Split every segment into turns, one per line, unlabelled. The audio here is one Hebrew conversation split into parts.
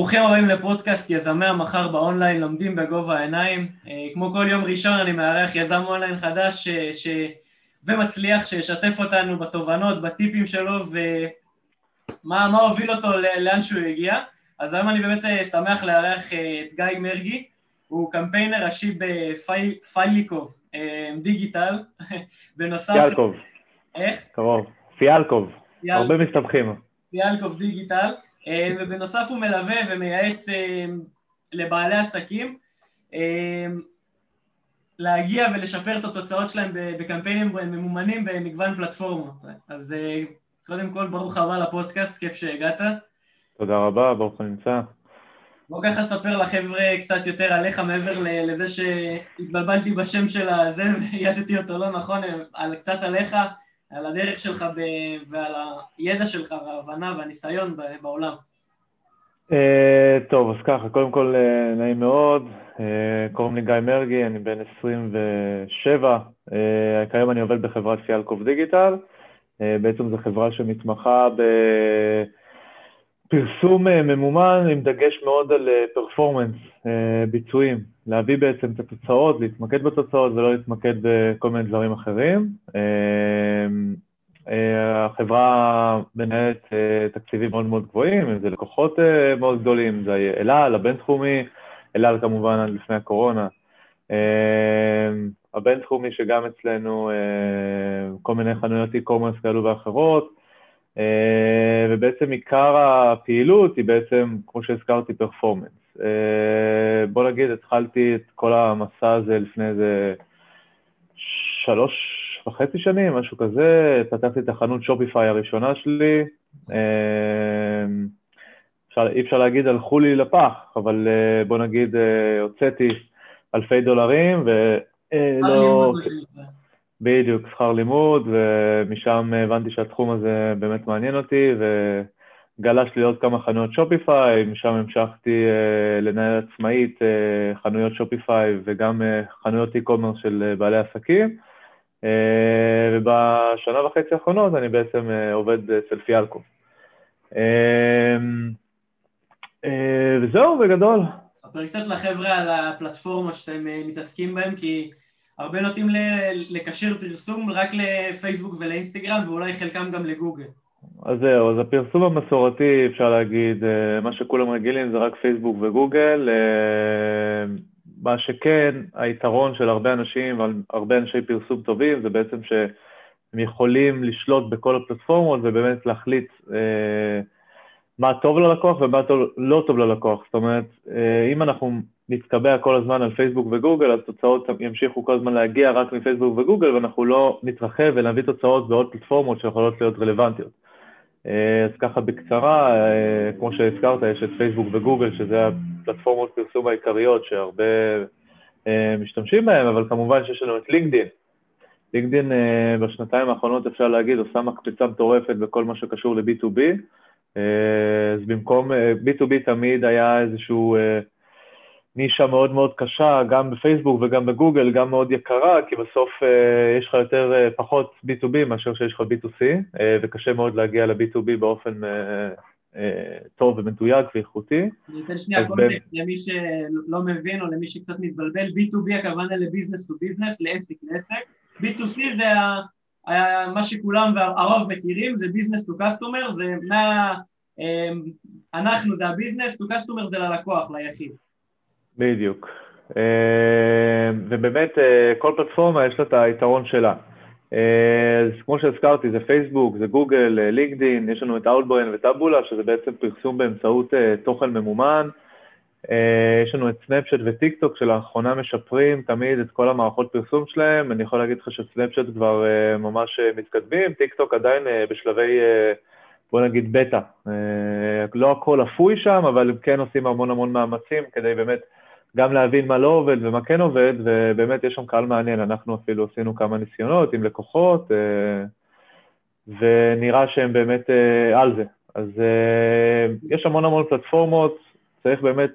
ברוכים הבאים לפודקאסט יזמי המחר באונליין, לומדים בגובה העיניים. כמו כל יום ראשון אני מארח יזם אונליין חדש ש... ש... ומצליח שישתף אותנו בתובנות, בטיפים שלו ומה הוביל אותו לאן שהוא הגיע. אז היום אני באמת שמח לארח את גיא מרגי, הוא קמפיינר ראשי בפייליקוב דיגיטל,
בנוסף... פיאלקוב.
איך?
קרוב. פיאלקוב. הרבה מסתבכים.
פיאלקוב דיגיטל. אה, ובנוסף הוא מלווה ומייעץ אה, לבעלי עסקים אה, להגיע ולשפר את התוצאות שלהם בקמפיינים ממומנים במגוון פלטפורמות. אז קודם כל, ברוך הבא לפודקאסט, כיף שהגעת.
תודה רבה, ברוך הנמצא.
בוא ככה ספר לחבר'ה קצת יותר עליך מעבר לזה שהתבלבלתי בשם של הזה וידעתי אותו לא נכון, על, קצת עליך, על הדרך שלך ב... ועל הידע שלך וההבנה והניסיון בעולם.
Uh, טוב, אז ככה, קודם כל uh, נעים מאוד, uh, קוראים לי גיא מרגי, אני בן 27, uh, כיום אני עובד בחברת פיאלקוב דיגיטל, בעצם זו חברה שמתמחה בפרסום uh, ממומן עם דגש מאוד על פרפורמנס, uh, uh, ביצועים, להביא בעצם את התוצאות, להתמקד בתוצאות ולא להתמקד בכל מיני דברים אחרים. החברה מנהלת אה, תקציבים מאוד מאוד גבוהים, אם זה לקוחות אה, מאוד גדולים, זה אל על, הבינתחומי, אל כמובן עד לפני הקורונה. אה, הבינתחומי שגם אצלנו כל מיני חנויות e-commerce כאלו ואחרות, ובעצם עיקר הפעילות היא בעצם, כמו שהזכרתי, פרפורמנס. בוא נגיד, התחלתי את כל המסע הזה לפני איזה שלוש וחצי שנים, משהו כזה, פתחתי את החנות שופיפיי הראשונה שלי. אמ, אפשר, אי אפשר להגיד הלכו לי לפח, אבל אה, בוא נגיד אה, הוצאתי אלפי דולרים ולא... בדיוק, שכר לימוד, ומשם הבנתי שהתחום הזה באמת מעניין אותי, וגלש לי עוד כמה חנויות שופיפיי, משם המשכתי uh, לנהל עצמאית uh, חנויות שופיפיי וגם uh, חנויות e-commerce של uh, בעלי עסקים. אה, ובשנה וחצי האחרונות אני בעצם אה, עובד אצל פיאלקו. אה, וזהו, בגדול.
ספר קצת לחבר'ה על הפלטפורמה שאתם מתעסקים בהם, כי הרבה נוטים לקשר פרסום רק לפייסבוק ולאינסטגרם, ואולי חלקם גם לגוגל.
אז זהו, אז הפרסום המסורתי, אפשר להגיד, מה שכולם רגילים זה רק פייסבוק וגוגל. מה שכן, היתרון של הרבה אנשים, הרבה אנשי פרסום טובים, זה בעצם שהם יכולים לשלוט בכל הפלטפורמות ובאמת להחליט אה, מה טוב ללקוח ומה לא טוב ללקוח. זאת אומרת, אה, אם אנחנו נתקבע כל הזמן על פייסבוק וגוגל, אז תוצאות ימשיכו כל הזמן להגיע רק מפייסבוק וגוגל, ואנחנו לא נתרחב ונביא תוצאות בעוד פלטפורמות שיכולות להיות רלוונטיות. אה, אז ככה בקצרה, אה, כמו שהזכרת, יש את פייסבוק וגוגל, שזה הפלטפורמות פרסום העיקריות שהרבה אה, משתמשים בהן, אבל כמובן שיש לנו את לינקדין. לינקדין בשנתיים האחרונות, אפשר להגיד, עושה מקפצה מטורפת בכל מה שקשור ל-B2B. אז במקום, B2B תמיד היה איזשהו נישה מאוד מאוד קשה, גם בפייסבוק וגם בגוגל, גם מאוד יקרה, כי בסוף uh, יש לך יותר, uh, פחות B2B מאשר שיש לך B2C, uh, וקשה מאוד להגיע ל-B2B באופן uh, uh, טוב ומדויק ואיכותי.
אני אתן שנייה קונטקסט למי שלא מבין או למי שקצת מתבלבל, B2B הכוונה ל business to business, לעסק לעסק, B2C זה מה שכולם והרוב מכירים, זה business to customer, זה מה... אנחנו זה ה business, to customer זה ללקוח, ליחיד.
בדיוק. אה, ובאמת אה, כל פלטפורמה יש לה את היתרון שלה. אה, אז כמו שהזכרתי, זה פייסבוק, זה גוגל, לינקדין, יש לנו את Outbrain ו-Taboola, שזה בעצם פרסום באמצעות תוכן ממומן. יש לנו את סנאפצ'ט וטיק טוק, שלאחרונה משפרים תמיד את כל המערכות פרסום שלהם. אני יכול להגיד לך שסנאפצ'ט כבר ממש מתקדמים, טיק טוק עדיין בשלבי, בוא נגיד, בטא. לא הכל אפוי שם, אבל הם כן עושים המון המון מאמצים כדי באמת גם להבין מה לא עובד ומה כן עובד, ובאמת יש שם קהל מעניין, אנחנו אפילו עשינו כמה ניסיונות עם לקוחות, אה, ונראה שהם באמת אה, על זה. אז אה, יש המון המון פלטפורמות, צריך באמת,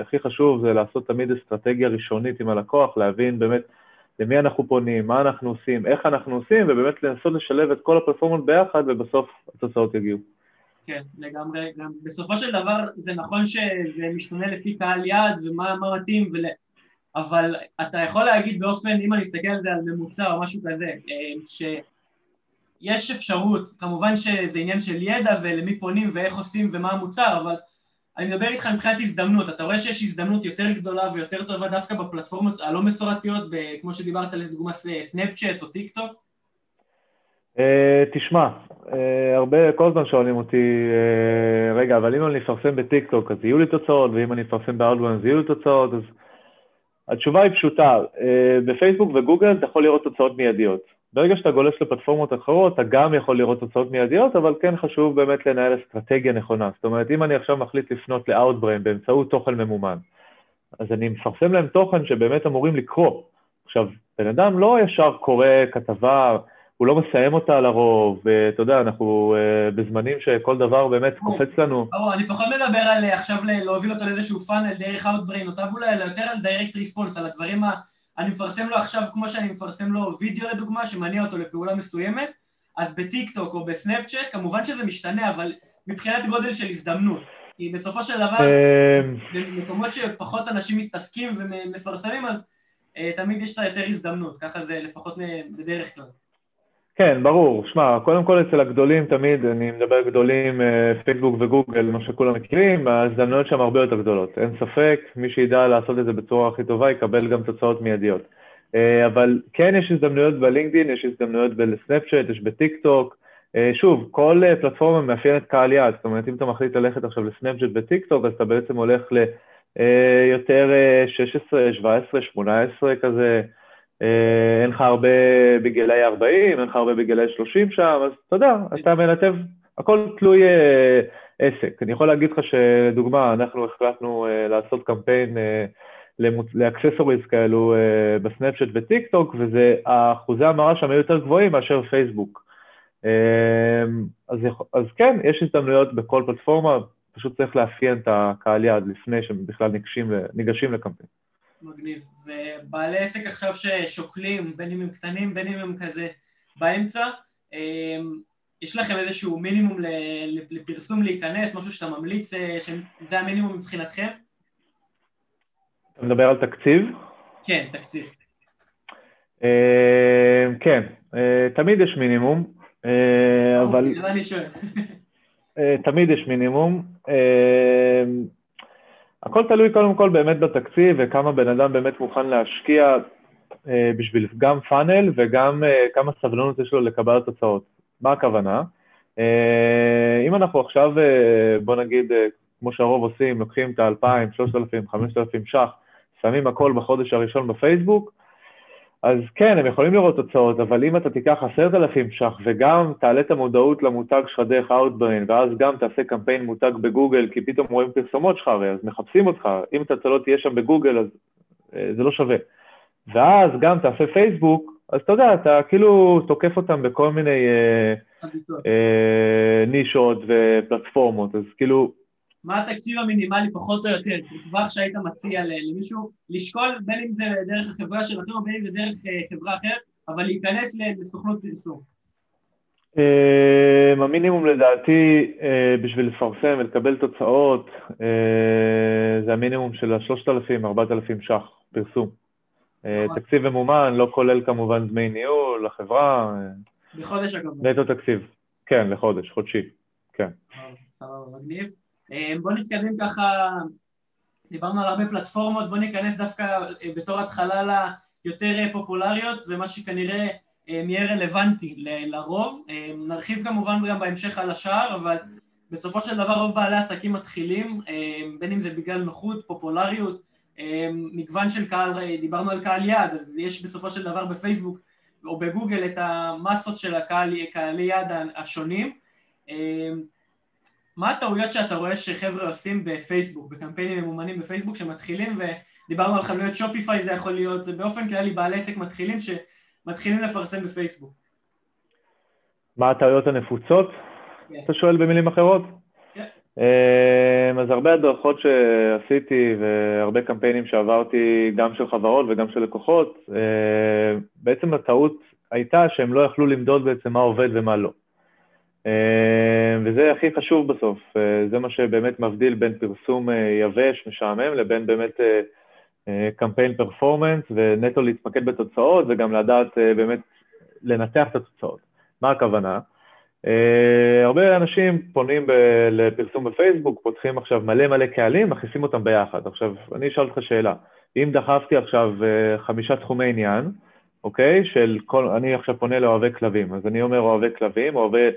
הכי חשוב זה לעשות תמיד אסטרטגיה ראשונית עם הלקוח, להבין באמת למי אנחנו פונים, מה אנחנו עושים, איך אנחנו עושים, ובאמת לנסות לשלב את כל הפלטפורמות ביחד, ובסוף התוצאות יגיעו.
כן, לגמרי. גם בסופו של דבר זה נכון שזה משתנה לפי קהל יעד ומה מתאים, ול... אבל אתה יכול להגיד באופן, אם אני אסתכל על זה על ממוצע או משהו כזה, אה, שיש אפשרות, כמובן שזה עניין של ידע ולמי פונים ואיך עושים ומה המוצר, אבל אני מדבר איתך מבחינת הזדמנות, אתה רואה שיש הזדמנות יותר גדולה ויותר טובה דווקא בפלטפורמות הלא מסורתיות, כמו שדיברת לדוגמה סנאפצ'אט או טיק טוק?
Uh, תשמע, uh, הרבה, כל הזמן שואלים אותי, uh, רגע, אבל אם אני אפרסם בטיק טוק אז יהיו לי תוצאות, ואם אני אפרסם ב-Outbrain אז יהיו לי תוצאות, אז התשובה היא פשוטה, בפייסבוק וגוגל אתה יכול לראות תוצאות מיידיות. ברגע שאתה גולש לפלטפורמות אחרות, אתה גם יכול לראות תוצאות מיידיות, אבל כן חשוב באמת לנהל אסטרטגיה נכונה. זאת אומרת, אם אני עכשיו מחליט לפנות ל-Outbrain באמצעות תוכן ממומן, אז אני מפרסם להם תוכן שבאמת אמורים לקרוא. עכשיו, בן אדם לא ישר קורא כתבה, הוא לא מסיים אותה לרוב, ואתה יודע, אנחנו uh, בזמנים שכל דבר באמת קופץ לנו.
ברור, אני פחות מדבר על אה, עכשיו להוביל אותו לאיזשהו פאנל דרך Outbrain, או טאבולה, אלא יותר על direct response, על הדברים ה... אני מפרסם לו עכשיו, כמו שאני מפרסם לו וידאו לדוגמה, שמניע אותו לפעולה מסוימת, אז בטיק טוק או בסנאפצ'אט, כמובן שזה משתנה, אבל מבחינת גודל של הזדמנות. כי בסופו של דבר, אמ, במקומות שפחות אנשים מתעסקים ומפרסמים, אז אה, תמיד יש לה יותר הזדמנות, ככה זה לפחות בדרך כלל.
כן, ברור. שמע, קודם כל אצל הגדולים תמיד, אני מדבר גדולים, אה, פייסבוק וגוגל, מה שכולם מכירים, ההזדמנויות שם הרבה יותר גדולות. אין ספק, מי שידע לעשות את זה בצורה הכי טובה יקבל גם תוצאות מיידיות. אה, אבל כן יש הזדמנויות בלינקדאין, יש הזדמנויות בסנאפצ'אט, יש בטיק טוק. אה, שוב, כל פלטפורמה מאפיינת קהל יעד, זאת אומרת, אם אתה מחליט ללכת עכשיו לסנאפצ'אט בטיק טוק, אז אתה בעצם הולך ליותר 16, 17, 18 כזה. אה, אין לך הרבה בגילאי 40, אין לך הרבה בגילאי 30 שם, אז אתה יודע, אתה מנתב, הכל תלוי אה, עסק. אני יכול להגיד לך שלדוגמה, אנחנו החלטנו אה, לעשות קמפיין לאקססוריז כאלו בסנאפשט וטיק טוק, ואחוזי המרה שם היו יותר גבוהים מאשר פייסבוק. אז, אז כן, יש הזדמנויות בכל פלטפורמה, פשוט צריך לאפיין את הקהל יעד לפני שהם בכלל ניגשים, ניגשים לקמפיין.
מגניב. ובעלי עסק עכשיו ששוקלים, בין אם הם קטנים, בין אם הם כזה באמצע, אמ, יש לכם איזשהו מינימום לפרסום להיכנס, משהו שאתה ממליץ, אה, שזה המינימום מבחינתכם?
אתה מדבר על תקציב?
כן, תקציב.
אמ, כן, אה, תמיד יש מינימום, אה, אבל...
אני שואל.
תמיד יש מינימום. הכל תלוי קודם כל באמת בתקציב וכמה בן אדם באמת מוכן להשקיע אה, בשביל גם פאנל וגם אה, כמה סבלנות יש לו לקבלת תוצאות. מה הכוונה? אה, אם אנחנו עכשיו, אה, בוא נגיד, אה, כמו שהרוב עושים, לוקחים את ה-2,000, 3,000, 5,000 ש"ח, שמים הכל בחודש הראשון בפייסבוק, אז כן, הם יכולים לראות תוצאות, אבל אם אתה תיקח עשרת אלפים ש"ח וגם תעלה את המודעות למותג שלך דרך Outbrain, ואז גם תעשה קמפיין מותג בגוגל, כי פתאום רואים פרסומות שלך הרי, אז מחפשים אותך, אם אתה לא תהיה שם בגוגל, אז אה, זה לא שווה. ואז גם תעשה פייסבוק, אז אתה יודע, אתה כאילו תוקף אותם בכל מיני אה, אה, נישות ופלטפורמות, אז כאילו,
מה התקציב המינימלי פחות או יותר, בטווח שהיית מציע למישהו לשקול בין אם זה דרך החברה שלכם או בין אם זה דרך אה, חברה אחרת, אבל להיכנס לסוכנות פרסום.
אמ, המינימום לדעתי אה, בשביל לפרסם ולקבל תוצאות אה, זה המינימום של ה-3,000-4,000 ש"ח פרסום. נכון. תקציב ממומן, לא כולל כמובן דמי ניהול לחברה.
בחודש אגב.
נטו תקציב, כן, לחודש, חודשי, כן.
סבבה, מגניב. אה, בוא נתקדם ככה, דיברנו על הרבה פלטפורמות, בוא ניכנס דווקא אה, בתור התחלה ליותר אה, פופולריות ומה שכנראה יהיה רלוונטי לרוב. נרחיב כמובן גם בהמשך על השאר, אבל בסופו של דבר רוב בעלי עסקים מתחילים, בין אם זה בגלל נוחות, פופולריות, מגוון של קהל, דיברנו על קהל יעד, אז יש בסופו של דבר בפייסבוק או בגוגל את המסות של הקהלי יעד השונים. מה הטעויות שאתה רואה שחבר'ה עושים בפייסבוק, בקמפיינים ממומנים בפייסבוק שמתחילים, ודיברנו על חנויות שופיפיי, זה יכול להיות, באופן כללי בעלי עסק מתחילים שמתחילים לפרסם בפייסבוק.
מה הטעויות הנפוצות? כן. אתה שואל במילים אחרות? כן. אמ, אז הרבה הדרכות שעשיתי והרבה קמפיינים שעברתי, גם של חברות וגם של לקוחות, אמ, בעצם הטעות הייתה שהם לא יכלו למדוד בעצם מה עובד ומה לא. וזה הכי חשוב בסוף, זה מה שבאמת מבדיל בין פרסום יבש, משעמם, לבין באמת קמפיין פרפורמנס, ונטו להתמקד בתוצאות, וגם לדעת באמת לנתח את התוצאות. מה הכוונה? הרבה אנשים פונים ב- לפרסום בפייסבוק, פותחים עכשיו מלא מלא קהלים, מכניסים אותם ביחד. עכשיו, אני אשאל אותך שאלה, אם דחפתי עכשיו חמישה תחומי עניין, אוקיי? של כל, אני עכשיו פונה לאוהבי כלבים, אז אני אומר אוהבי כלבים, אוהבי,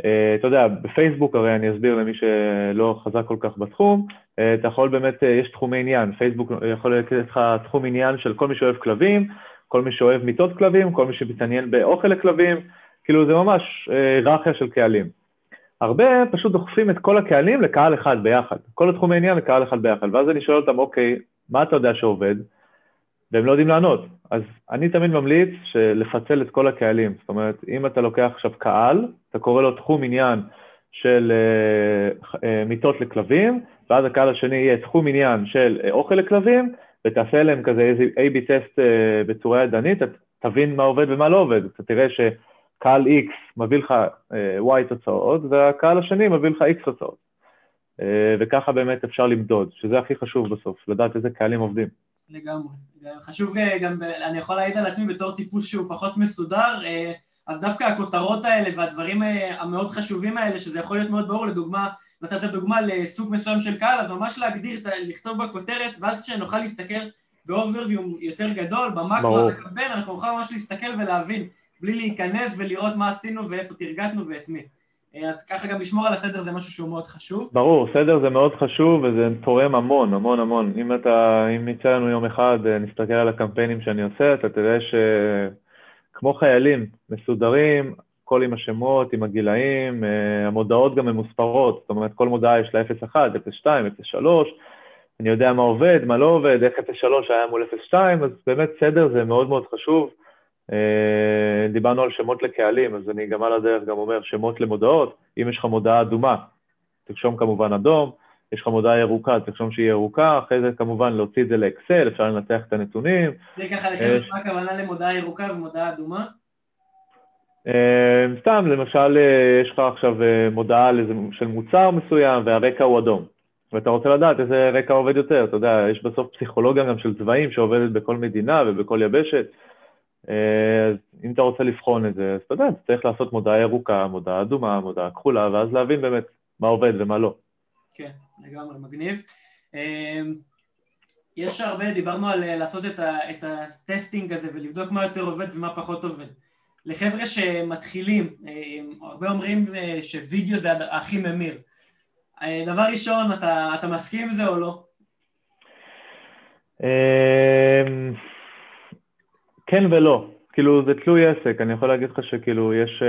אתה יודע, בפייסבוק הרי אני אסביר למי שלא חזק כל כך בתחום, uh, אתה יכול באמת, uh, יש תחומי עניין, פייסבוק יכול לתת לך תחום עניין של כל מי שאוהב כלבים, כל מי שאוהב מיטות כלבים, כל מי שמתעניין באוכל לכלבים, כאילו זה ממש היררכיה של קהלים. הרבה פשוט דוחפים את כל הקהלים לקהל אחד ביחד, כל התחום העניין לקהל אחד ביחד, ואז אני שואל אותם, אוקיי, מה אתה יודע שעובד? והם לא יודעים לענות. אז אני תמיד ממליץ לפצל את כל הקהלים. זאת אומרת, אם אתה לוקח עכשיו קהל, אתה קורא לו תחום עניין של uh, uh, מיטות לכלבים, ואז הקהל השני יהיה תחום עניין של uh, אוכל לכלבים, ותעשה להם כזה איזה A-B טסט uh, בצורה ידנית, תבין מה עובד ומה לא עובד. אתה תראה שקהל X מביא לך uh, Y תוצאות, והקהל השני מביא לך X תוצאות. Uh, וככה באמת אפשר למדוד, שזה הכי חשוב בסוף, לדעת איזה קהלים עובדים.
לגמרי. חשוב גם, אני יכול להעיד על עצמי בתור טיפוס שהוא פחות מסודר, אז דווקא הכותרות האלה והדברים המאוד חשובים האלה, שזה יכול להיות מאוד ברור, לדוגמה, נתת דוגמה לסוג מסוים של קהל, אז ממש להגדיר, לכתוב בכותרת, ואז כשנוכל להסתכל באוברוויו יותר גדול, על הקמפיין, אנחנו נוכל ממש להסתכל ולהבין, בלי להיכנס ולראות מה עשינו ואיפה תרגטנו ואת מי. אז ככה גם לשמור על הסדר זה משהו שהוא מאוד חשוב.
ברור, סדר זה מאוד חשוב וזה תורם המון, המון המון. אם אתה, אם יצא לנו יום אחד, נסתכל על הקמפיינים שאני עושה, אתה תראה שכמו חיילים מסודרים, הכל עם השמות, עם הגילאים, אה, המודעות גם ממוספרות, זאת אומרת, כל מודעה יש לה 01, 02, 03, אני יודע מה עובד, מה לא עובד, איך 03 היה מול 02, אז באמת סדר זה מאוד מאוד חשוב. אה, דיברנו על שמות לקהלים, אז אני גם על הדרך גם אומר שמות למודעות. אם יש לך מודעה אדומה, תרשום כמובן אדום, יש לך מודעה ירוקה, תרשום שהיא ירוקה, אחרי זה כמובן להוציא את זה לאקסל, אפשר לנתח את הנתונים.
זה ככה לחיות מה הכוונה למודעה ירוקה ומודעה אדומה?
אה, סתם, למשל, אה, יש לך עכשיו מודעה של מוצר מסוים והרקע הוא אדום, ואתה רוצה לדעת איזה רקע עובד יותר, אתה יודע, יש בסוף פסיכולוגיה גם של צבעים שעובדת בכל מדינה ובכל יבשת. אז אם אתה רוצה לבחון את זה, אז אתה יודע, אתה צריך לעשות מודעה ירוקה, מודעה אדומה, מודעה כחולה, ואז להבין באמת מה עובד ומה לא.
כן, לגמרי, מגניב. אמ, יש הרבה, דיברנו על אה, לעשות את, ה, את הטסטינג הזה ולבדוק מה יותר עובד ומה פחות עובד. לחבר'ה שמתחילים, אמ, הרבה אומרים אה, שווידאו זה הכי ממיר. אה, דבר ראשון, אתה, אתה מסכים עם זה או לא?
אמ, כן ולא, כאילו זה תלוי עסק, אני יכול להגיד לך שכאילו יש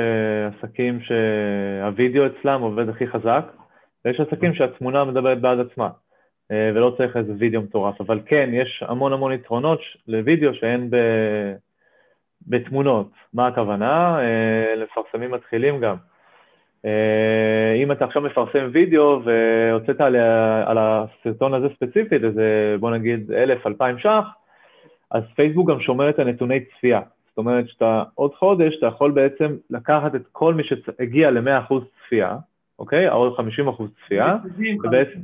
עסקים שהווידאו אצלם עובד הכי חזק, ויש עסקים שהתמונה מדברת בעד עצמה, uh, ולא צריך איזה וידאו מטורף, אבל כן, יש המון המון יתרונות לוידאו שאין ב... בתמונות. מה הכוונה? Uh, לפרסמים מתחילים גם. Uh, אם אתה עכשיו מפרסם וידאו והוצאת על, על הסרטון הזה ספציפית, איזה בוא נגיד אלף, אלפיים ש"ח, אז פייסבוק גם שומר את הנתוני צפייה. זאת אומרת שאתה עוד חודש, אתה יכול בעצם לקחת את כל מי שהגיע ל-100% צפייה, אוקיי? עוד 50% צפייה, ובעצם,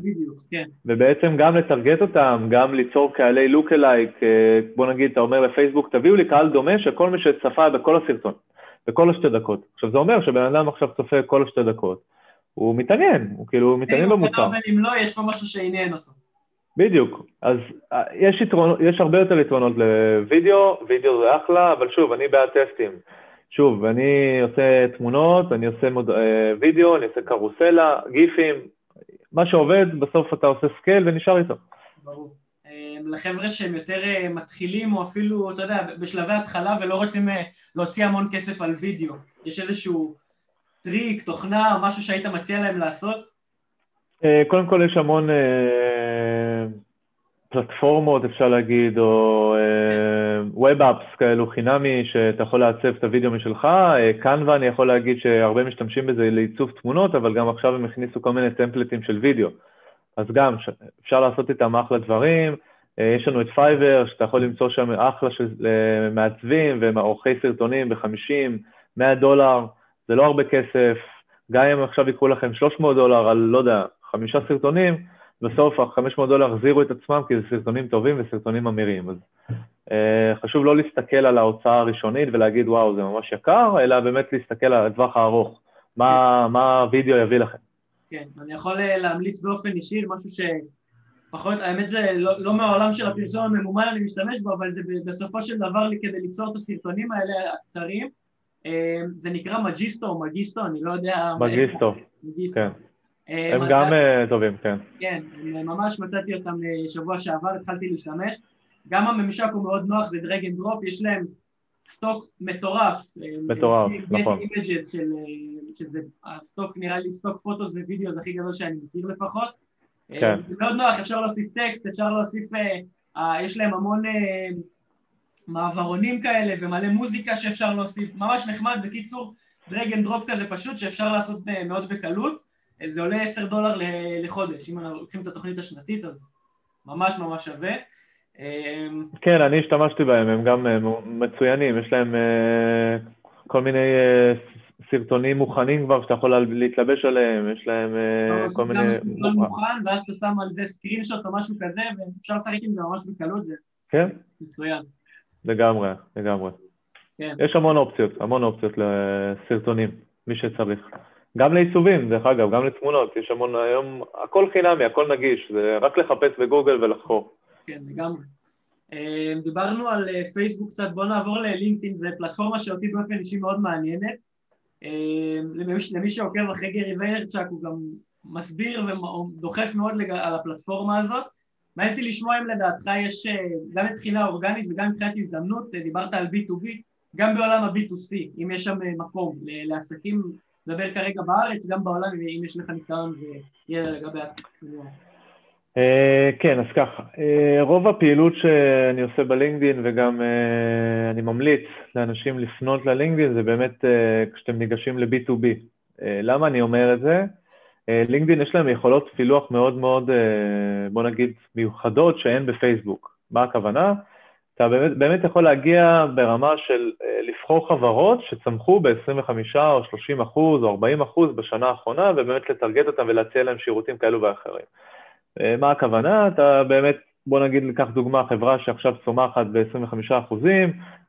כן. ובעצם גם לטרגט אותם, גם ליצור קהלי לוק אלייק, בוא נגיד, אתה אומר לפייסבוק, תביאו לי קהל דומה של כל מי שצפה בכל הסרטון, בכל השתי דקות. עכשיו זה אומר שבן אדם עכשיו צופה כל השתי דקות, הוא מתעניין, הוא כאילו מתעניין במוצר.
אם לא, יש פה משהו שעניין אותו.
בדיוק, אז אה, יש, יתרון, יש הרבה יותר יתרונות לוידאו, וידאו זה אחלה, אבל שוב, אני בעד טסטים. שוב, אני עושה תמונות, אני עושה מוד... אה, וידאו, אני עושה קרוסלה, גיפים, מה שעובד, בסוף אתה עושה scale ונשאר איתו.
ברור. אה, לחבר'ה שהם יותר מתחילים, או אפילו, אתה יודע, בשלבי התחלה ולא רוצים להוציא המון כסף על וידאו, יש איזשהו טריק, תוכנה, משהו שהיית מציע להם לעשות?
קודם כל יש המון פלטפורמות, אפשר להגיד, או web apps כאלו חינמי, שאתה יכול לעצב את הוידאו משלך. קנווה, uh, אני יכול להגיד שהרבה משתמשים בזה לעיצוב תמונות, אבל גם עכשיו הם הכניסו כל מיני templates של וידאו. אז גם, אפשר לעשות איתם אחלה דברים. Uh, יש לנו את פייבר, שאתה יכול למצוא שם אחלה של uh, מעצבים ועורכי סרטונים ב-50, 100 דולר, זה לא הרבה כסף. גם אם עכשיו יקחו לכם 300 דולר על, לא יודע, חמישה סרטונים, בסוף ה-500 דולר החזירו את עצמם כי זה סרטונים טובים וסרטונים אמירים. אז אה, חשוב לא להסתכל על ההוצאה הראשונית ולהגיד, וואו, זה ממש יקר, אלא באמת להסתכל על הטווח הארוך. מה, כן. מה הווידאו יביא לכם.
כן, אני יכול אה, להמליץ באופן אישי, משהו שפחות, האמת זה לא, לא מהעולם של הפרסום הממומן אני משתמש בו, אבל זה בסופו של דבר כדי ליצור את הסרטונים האלה הקצרים. אה, זה נקרא מג'יסטו או מגיסטו, אני לא יודע...
מגיסטו, כן. הם גם טובים, כן.
כן, ממש מצאתי אותם שבוע שעבר, התחלתי להשתמש. גם הממשק הוא מאוד נוח, זה drag and drop, יש להם stock מטורף.
מטורף, נכון.
של, שזה ה stock, נראה לי stock photos ווידאו זה הכי גדול שאני מכיר לפחות. כן. זה מאוד נוח, אפשר להוסיף טקסט, אפשר להוסיף, אה, יש להם המון אה, מעברונים כאלה ומלא מוזיקה שאפשר להוסיף, ממש נחמד, בקיצור, drag and drop כזה פשוט שאפשר לעשות מאוד בקלות. זה עולה 10 דולר לחודש, אם אנחנו לוקחים את התוכנית השנתית אז ממש ממש שווה.
אמ, כן, אני השתמשתי בהם, הם גם אה, מצוינים, יש להם אה, כל מיני אה, סרטונים מוכנים כבר שאתה יכול להתלבש עליהם, יש להם כל מיני...
סרטון מוכן, ואז אתה שם על זה screenshot או משהו כזה, ואפשר לשחק עם זה ממש בקלות, זה
כן?
מצוין.
לגמרי, לגמרי. כן. יש המון אופציות, המון אופציות לסרטונים, מי שצריך. גם לעיצובים, דרך אגב, גם לתמונות, יש המון היום, הכל חינמי, הכל נגיש, זה רק לחפש בגוגל ולחקור.
כן, לגמרי. אה, דיברנו על אה, פייסבוק קצת, בואו נעבור ללינקדאין, זו פלטפורמה שאותי באופן אישי מאוד מעניינת. אה, למי שעוקב אחרי גרי ויינרצ'אק הוא גם מסביר ודוחף מאוד על הפלטפורמה הזאת. מעניין אותי לשמוע אם לדעתך יש גם מבחינה אורגנית וגם מבחינת הזדמנות, דיברת על B2B, גם בעולם ה-B2C, אם יש שם מקום לעסקים, נדבר כרגע בארץ, גם בעולם, אם יש לך ניסיון וידע לגבי.
אה, כן, אז ככה, אה, רוב הפעילות שאני עושה בלינקדין וגם אה, אני ממליץ לאנשים לפנות ללינקדין זה באמת כשאתם ניגשים ל-B2B. למה אני אומר את זה? לינקדין יש להם יכולות פילוח מאוד מאוד, בוא נגיד, מיוחדות שאין בפייסבוק. מה הכוונה? אתה באמת, באמת יכול להגיע ברמה של לבחור חברות שצמחו ב-25 או 30 אחוז או 40 אחוז בשנה האחרונה ובאמת לטרגט אותם ולהציע להם שירותים כאלו ואחרים. אה, מה הכוונה? אתה באמת, בוא נגיד, ניקח דוגמה, חברה שעכשיו צומחת ב-25%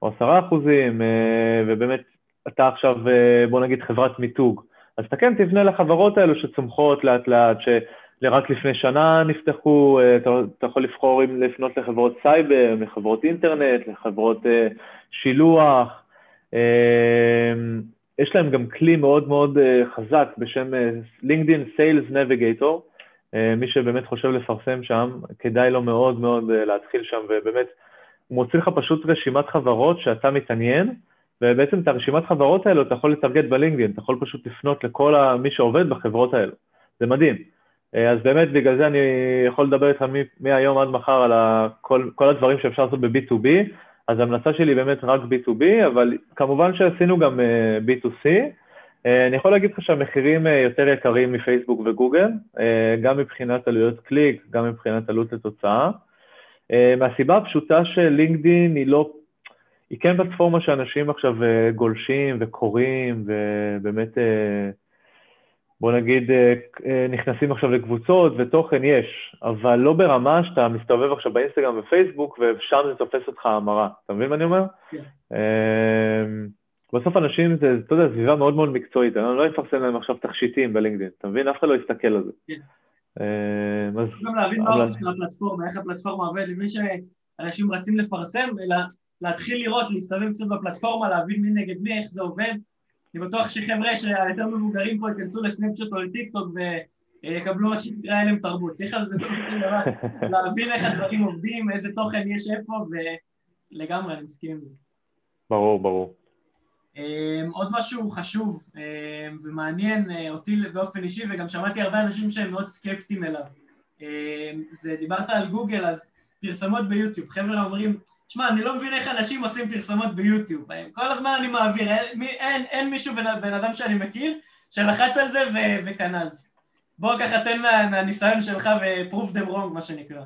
או 10%, אה, ובאמת אתה עכשיו, אה, בוא נגיד, חברת מיתוג. אז אתה כן תבנה לחברות האלו שצומחות לאט לאט, שרק לפני שנה נפתחו, אתה, אתה יכול לבחור אם לפנות לחברות סייבר, לחברות אינטרנט, לחברות שילוח. יש להם גם כלי מאוד מאוד חזק בשם LinkedIn Sales Navigator, מי שבאמת חושב לפרסם שם, כדאי לו מאוד מאוד אה, להתחיל שם, ובאמת, הוא מוציא לך פשוט רשימת חברות שאתה מתעניין, ובעצם את הרשימת חברות האלו אתה יכול לטרגט בלינקדאין, אתה יכול פשוט לפנות לכל מי שעובד בחברות האלו. זה מדהים. אה, אז באמת, בגלל זה אני יכול לדבר איתך מהיום עד מחר על כל, כל הדברים שאפשר לעשות ב-B2B, אז ההמלצה שלי באמת רק B2B, אבל כמובן שעשינו גם B2C, אה, אני יכול להגיד לך שהמחירים אה, יותר יקרים מפייסבוק וגוגל, אה, גם מבחינת עלויות קליק, גם מבחינת עלות לתוצאה. מהסיבה הפשוטה שלינקדין היא לא, היא כן פלטפורמה שאנשים עכשיו גולשים וקוראים ובאמת, בוא נגיד, נכנסים עכשיו לקבוצות ותוכן יש, אבל לא ברמה שאתה מסתובב עכשיו באינסטגרם ופייסבוק ושם זה תופס אותך המרה. אתה מבין מה אני אומר? כן. בסוף אנשים זה, אתה יודע, סביבה מאוד מאוד מקצועית, אני לא אפרסם להם עכשיו תכשיטים בלינקדאין, אתה מבין? אף אחד לא יסתכל על זה. כן.
אה, אז... גם להבין מה האופן של הפלטפורמה, איך הפלטפורמה עובדת, לפני שאנשים רצים לפרסם, אלא להתחיל לראות, להסתובב קצת בפלטפורמה, להבין מי נגד מי, איך זה עובד. אני בטוח שחבר'ה שהיותר מבוגרים פה ייכנסו לסנאפצ'וט או לטיקטוק ויקבלו מה שנקרא אליהם תרבות. צריך בסופו של דבר להבין איך הדברים עובדים, איזה תוכן יש איפה, ולגמרי, אני מסכים עם זה.
ברור, ברור.
אמ, עוד משהו חשוב אמ, ומעניין אה, אותי באופן אישי וגם שמעתי הרבה אנשים שהם מאוד סקפטיים אליו. אמ, זה דיברת על גוגל אז פרסמות ביוטיוב. חבר'ה אומרים תשמע אני לא מבין איך אנשים עושים פרסמות ביוטיוב. כל הזמן אני מעביר אין, אין, אין מישהו בן, בן אדם שאני מכיר שלחץ על זה וקנה בוא ככה תן מה, מהניסיון שלך ו-prove them wrong מה שנקרא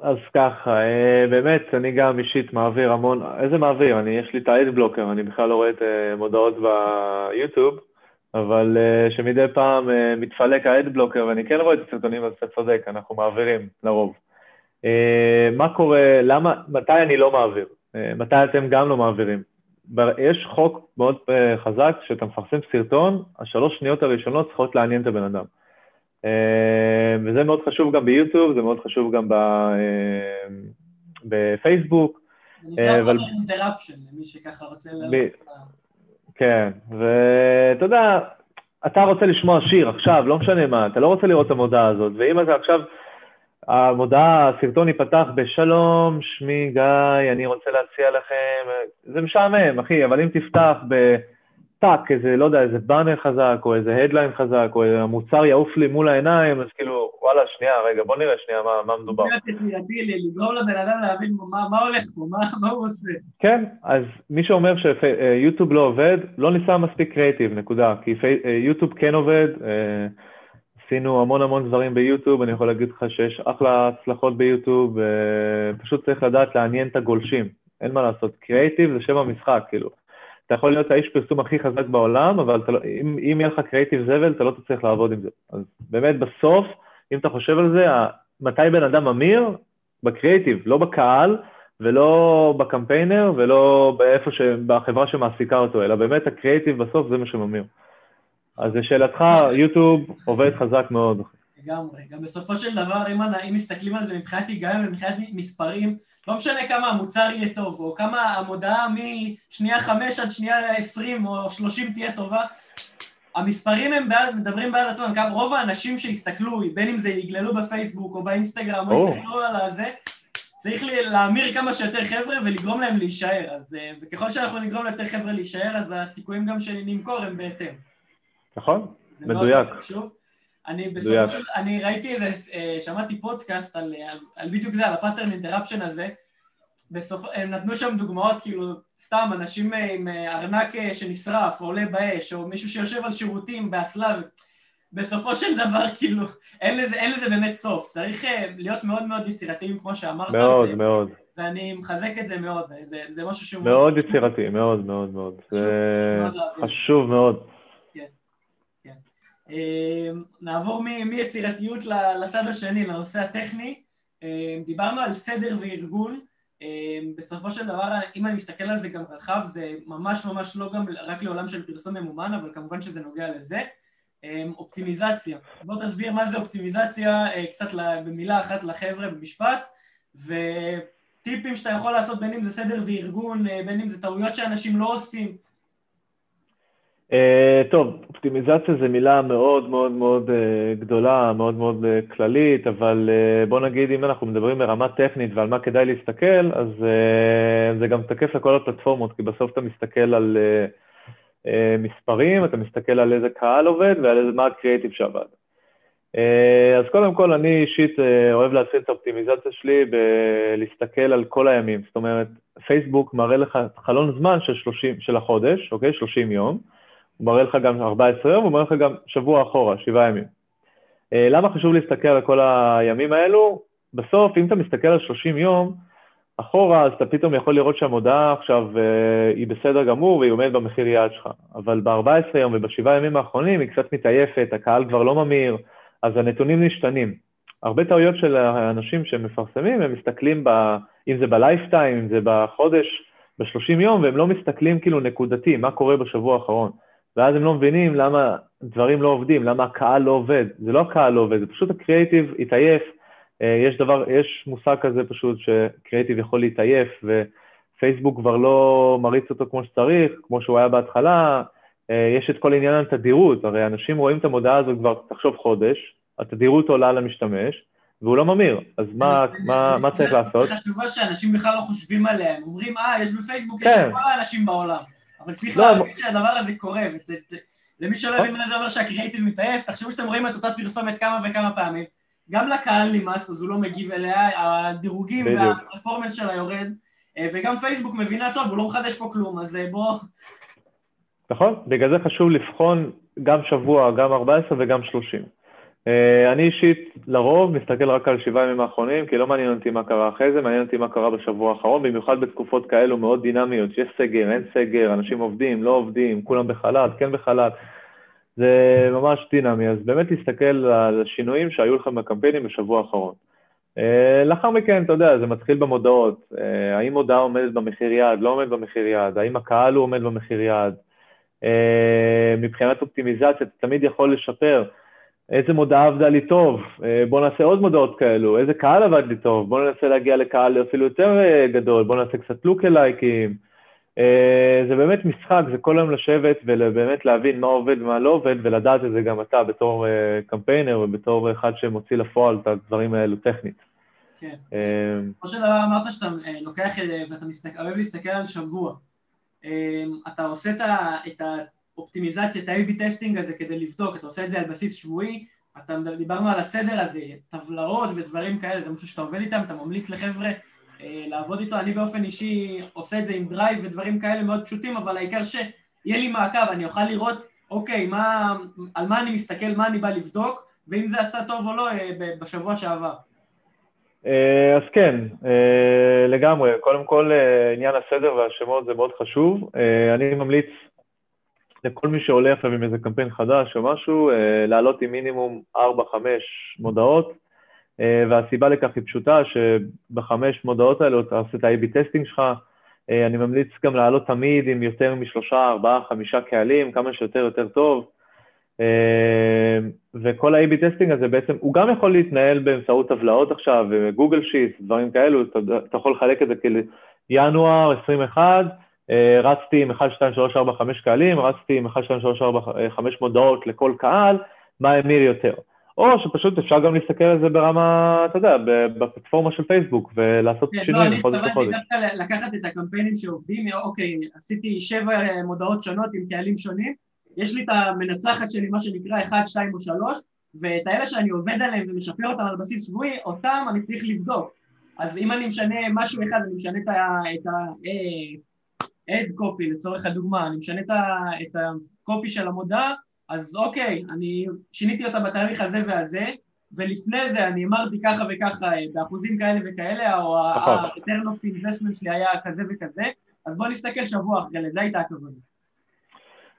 אז ככה, אה, באמת, אני גם אישית מעביר המון, איזה מעביר? אני, יש לי את האד בלוקר, אני בכלל לא רואה את המודעות אה, ביוטיוב, אבל uh, שמדי פעם מתפלק האדבלוקר, ואני כן רואה את הסרטונים, אז אתה צודק, אנחנו מעבירים לרוב. מה קורה, למה, מתי אני לא מעביר? מתי אתם גם לא מעבירים? יש חוק מאוד חזק, שאתה מפרסם סרטון, השלוש שניות הראשונות צריכות לעניין את הבן אדם. Uh, וזה מאוד חשוב גם ביוטיוב, זה מאוד חשוב גם ב, uh, בפייסבוק.
זה נקרא pattern... interruption, למי שככה רוצה ללכת.
כן, ואתה יודע, אתה רוצה לשמוע שיר עכשיו, לא משנה מה, אתה לא רוצה לראות את המודעה הזאת, ואם אתה עכשיו, המודעה, הסרטון ייפתח בשלום, שמי גיא, אני רוצה להציע לכם, זה משעמם, אחי, אבל אם תפתח ב... טאק, איזה, לא יודע, איזה באנר חזק, או איזה headline חזק, או איזה מוצר יעוף לי מול העיניים, אז כאילו, וואלה, שנייה, רגע, בוא נראה שנייה מה, מה מדובר.
לגרום לבן אדם להבין מה, מה הולך פה, מה, מה הוא עושה.
כן, אז מי שאומר שיוטיוב לא עובד, לא ניסה מספיק קריאיטיב, נקודה. כי יוטיוב כן עובד, אה, עשינו המון המון דברים ביוטיוב, אני יכול להגיד לך שיש אחלה הצלחות ביוטיוב, פשוט צריך לדעת לעניין את הגולשים, אין מה לעשות. קריאיטיב זה שם המשחק, כאילו. אתה יכול להיות האיש פרסום הכי חזק בעולם, אבל לא, אם, אם יהיה לך קריאיטיב זבל, אתה לא תצליח לעבוד עם זה. אז באמת בסוף, אם אתה חושב על זה, מתי בן אדם ממיר? בקריאיטיב, לא בקהל, ולא בקמפיינר, ולא באיפה ש... בחברה שמעסיקה אותו, אלא באמת הקריאיטיב בסוף זה מה שממיר. אז לשאלתך, יוטיוב עובד חזק מאוד.
לגמרי. גם בסופו של דבר, אם, אם מסתכלים על זה מבחינת היגיון ומבחינת מספרים, לא משנה כמה המוצר יהיה טוב, או כמה המודעה משנייה חמש עד שנייה עשרים או שלושים תהיה טובה, המספרים הם בעד, מדברים בעד עצמם, כמה רוב האנשים שיסתכלו, בין אם זה יגללו בפייסבוק או באינסטגרם, או. יסתכלו על הזה, צריך להמיר כמה שיותר חבר'ה ולגרום להם להישאר. אז, אה, וככל שאנחנו נגרום ליותר חבר'ה להישאר, אז הסיכויים גם שנמכור הם בהתאם.
נכון, מדויק.
אני בסופו של... אני ראיתי איזה... אה, שמעתי פודקאסט על, על, על בדיוק זה, על ה pattern interruption הזה. בסוף... הם נתנו שם דוגמאות, כאילו, סתם, אנשים עם אה, ארנק אה, שנשרף, או עולה באש, או מישהו שיושב על שירותים באסלה. בסופו של דבר, כאילו, אין לזה, אין לזה באמת סוף. צריך להיות מאוד מאוד יצירתיים, כמו שאמרת.
מאוד, ו... מאוד.
ואני מחזק את זה מאוד, זה, זה משהו שהוא...
מאוד יצירתי, מאוד מאוד מאוד. זה חשוב מאוד.
אמ, נעבור מיצירתיות לצד השני, לנושא הטכני. אמ, דיברנו על סדר וארגון. אמ, בסופו של דבר, אם אני מסתכל על זה גם רחב, זה ממש ממש לא גם רק לעולם של פרסום ממומן, אבל כמובן שזה נוגע לזה. אופטימיזציה. בוא תסביר מה זה אופטימיזציה, אה, קצת במילה אחת לחבר'ה במשפט, וטיפים שאתה יכול לעשות בין אם זה סדר וארגון, אה, בין אם זה טעויות שאנשים לא עושים.
Uh, טוב, אופטימיזציה זו מילה מאוד מאוד מאוד uh, גדולה, מאוד מאוד uh, כללית, אבל uh, בוא נגיד אם אנחנו מדברים ברמה טכנית ועל מה כדאי להסתכל, אז uh, זה גם תקף לכל הפלטפורמות, כי בסוף אתה מסתכל על uh, uh, מספרים, אתה מסתכל על איזה קהל עובד ועל איזה, מה הקריאיטיב שעבד. Uh, אז קודם כל, אני אישית uh, אוהב להתחיל את האופטימיזציה שלי בלהסתכל על כל הימים, זאת אומרת, פייסבוק מראה לך חלון זמן של, 30, של החודש, אוקיי? 30 יום. הוא מראה לך גם 14 יום, הוא מראה לך גם שבוע אחורה, שבעה ימים. אה, למה חשוב להסתכל על כל הימים האלו? בסוף, אם אתה מסתכל על 30 יום אחורה, אז אתה פתאום יכול לראות שהמודעה עכשיו אה, היא בסדר גמור והיא עומדת במחיר יעד שלך. אבל ב-14 יום ובשבעה ימים האחרונים היא קצת מתעייפת, הקהל כבר לא ממיר, אז הנתונים משתנים. הרבה טעויות של האנשים שמפרסמים, הם מסתכלים, ב, אם זה בלייפטיים, אם זה בחודש, ב-30 יום, והם לא מסתכלים כאילו נקודתי, מה קורה בשבוע האחרון. ואז הם לא מבינים למה דברים לא עובדים, למה הקהל לא עובד. זה לא הקהל לא עובד, זה פשוט הקריאיטיב התעייף. אה, יש דבר, יש מושג כזה פשוט שקריאיטיב יכול להתעייף, ופייסבוק כבר לא מריץ אותו כמו שצריך, כמו שהוא היה בהתחלה. אה, יש את כל עניין התדירות, הרי אנשים רואים את המודעה הזאת כבר, תחשוב חודש, התדירות עולה למשתמש, והוא לא ממיר, אז מה, מה, מה צריך לעשות?
זו חשובה שאנשים בכלל לא חושבים עליה, הם אומרים, אה, יש בפייסבוק, יש כן. כל האנשים בעולם. אבל צריך לא, להבין שהדבר הזה קורה, למי שלא הבין מה זה אומר שהקריאיטיב מתעייף, תחשבו שאתם רואים את אותה פרסומת כמה וכמה פעמים, גם לקהל נמאס אז הוא לא מגיב אליה, הדירוגים והפרפורמנס שלה יורד, אה, וגם פייסבוק מבינה טוב, הוא לא מחדש פה כלום, אז אה, בוא...
נכון, בגלל זה חשוב לבחון גם שבוע, גם 14 וגם 30. אה, אני אישית לרוב מסתכל רק על שבעה ימים האחרונים, כי לא מעניין אותי מה קרה אחרי זה, מעניין אותי מה קרה בשבוע האחרון, במיוחד בתקופות כאלו מאוד דינמיות, שיש סגר, אין סגר, אנשים עובדים, לא עובדים, כולם בחל"ת, כן בחל"ת. זה ממש דינמי, אז באמת להסתכל על השינויים שהיו לכם בקמפיינים בשבוע האחרון. אה, לאחר מכן, אתה יודע, זה מתחיל במודעות, אה, האם מודעה עומדת במחיר יעד, לא עומד במחיר יעד, האם הקהל הוא עומד במחיר יעד. מבחינת אופטימיזציה, אתה תמיד יכול לשפר. איזה מודעה עבדה לי טוב, בוא נעשה עוד מודעות כאלו, איזה קהל עבד לי טוב, בוא ננסה להגיע לקהל אפילו יותר גדול, בוא נעשה קצת לוקלייקים. זה באמת משחק, זה כל היום לשבת ובאמת להבין מה עובד ומה לא עובד, ולדעת את זה גם אתה בתור קמפיינר ובתור אחד שמוציא לפועל את הדברים האלו טכנית.
כן. כמו דבר אמרת שאתה אה, לוקח אה, ואתה אוהב להסתכל על שבוע. אה, אתה עושה את האופטימיזציה, את ה-AB testing הזה כדי לבדוק, אתה עושה את זה על בסיס שבועי, אתה, דיברנו על הסדר הזה, טבלאות ודברים כאלה, זה משהו שאתה עובד איתם, אתה ממליץ לחבר'ה לעבוד איתו, אני באופן אישי עושה את זה עם Drive ודברים כאלה מאוד פשוטים, אבל העיקר שיהיה לי מעקב, אני אוכל לראות, אוקיי, מה, על מה אני מסתכל, מה אני בא לבדוק, ואם זה עשה טוב או לא בשבוע שעבר.
אה, אז כן, אה, לגמרי. קודם כל, אה, עניין הסדר והשמות זה מאוד חשוב. אני ממליץ לכל מי שעולה עכשיו עם איזה קמפיין חדש או משהו, לעלות עם מינימום 4-5 מודעות, והסיבה לכך היא פשוטה, שבחמש מודעות האלו אתה עושה את ה-AB testing שלך, אני ממליץ גם לעלות תמיד עם יותר משלושה, ארבעה, חמישה קהלים, כמה שיותר יותר טוב. אה, וכל ה-AB testing הזה בעצם, הוא גם יכול להתנהל באמצעות טבלאות עכשיו, וגוגל שיטס, דברים כאלו, אתה, אתה יכול לחלק את זה כאילו, ינואר 21, אה, רצתי עם 1, 2, 3, 4, 5 קהלים, רצתי עם 1, 2, 3, 4, 5 מודעות לכל קהל, מה המיר יותר. או שפשוט אפשר גם להסתכל על זה ברמה, אתה יודע, בפלטפורמה של פייסבוק, ולעשות כן, שינויים
מחודש לחודש. לא, אני התכוונתי דווקא לקחת את הקמפיינים שעובדים, אוקיי, עשיתי שבע מודעות שונות עם קהלים שונים, יש לי את המנצחת שלי, מה שנקרא 1, 2 או 3, ואת האלה שאני עובד עליהם ומשפר אותם על בסיס שבועי, אותם אני צריך לבדוק. אז אם אני משנה משהו אחד, אני משנה את ה-add copy לצורך הדוגמה, אני משנה את ה-copy של המודעה, אז אוקיי, אני שיניתי אותה בתאריך הזה והזה, ולפני זה אני אמרתי ככה וככה באחוזים כאלה וכאלה, או נכון. ה-return of investment שלי היה כזה וכזה, אז בוא נסתכל שבוע אחרי, לזה הייתה הכוונה.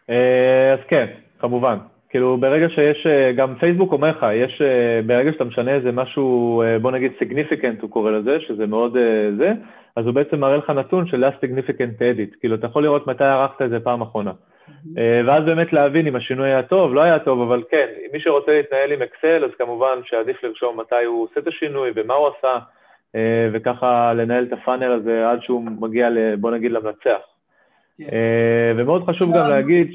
אה, אז כן, כמובן. כאילו ברגע שיש, אה, גם פייסבוק אומר לך, יש, אה, ברגע שאתה משנה איזה משהו, בוא נגיד significant הוא קורא לזה, שזה מאוד זה, אז הוא בעצם מראה לך נתון של last significant edit, כאילו אתה יכול לראות מתי ערכת את זה פעם אחרונה. ואז באמת להבין אם השינוי היה טוב, לא היה טוב, אבל כן, מי שרוצה להתנהל עם אקסל, אז כמובן שעדיף לרשום מתי הוא עושה את השינוי ומה הוא עשה, וככה לנהל את הפאנל הזה עד שהוא מגיע, בוא נגיד, למנצח. כן. אה, ומאוד חשוב גם להגיד...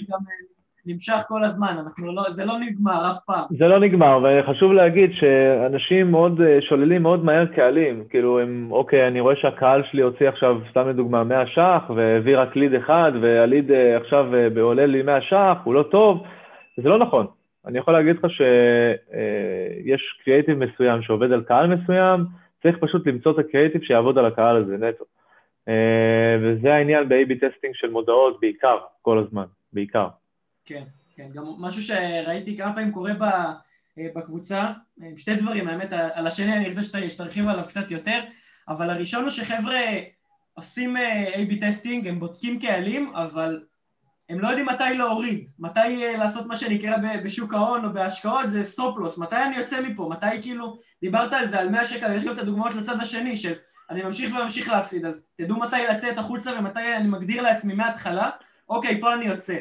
אה, נמשך כל הזמן, לא, זה לא נגמר אף פעם.
זה לא נגמר, וחשוב להגיד שאנשים מאוד אה, שוללים מאוד מהר קהלים, כאילו הם, אוקיי, אני רואה שהקהל שלי הוציא עכשיו, סתם לדוגמה, 100 ש"ח, והביא רק ליד אחד, והליד עכשיו עולה לי 100 ש"ח, הוא לא טוב, זה לא נכון. אני יכול להגיד לך שיש קריאיטיב מסוים שעובד על קהל מסוים, צריך פשוט למצוא את הקריאיטיב שיעבוד על הקהל הזה נטו. אה, וזה העניין ב-AB testing של מודעות בעיקר, כל הזמן, בעיקר.
כן, כן, גם משהו שראיתי כמה פעמים קורה אה, בקבוצה, אה, שתי דברים, האמת, על השני אני רוצה שתרחיב עליו קצת יותר, אבל הראשון הוא שחבר'ה עושים AB testing, הם בודקים קהלים, אבל הם לא יודעים מתי להוריד, מתי לעשות מה שנקרא בשוק ההון או בהשקעות, זה stop loss, מתי אני יוצא מפה, מתי כאילו, דיברת על זה, על 100 שקל, יש גם את הדוגמאות לצד השני של אני ממשיך וממשיך להפסיד, אז תדעו מתי לצאת החוצה ומתי אני מגדיר לעצמי מההתחלה, אוקיי, פה אני יוצא.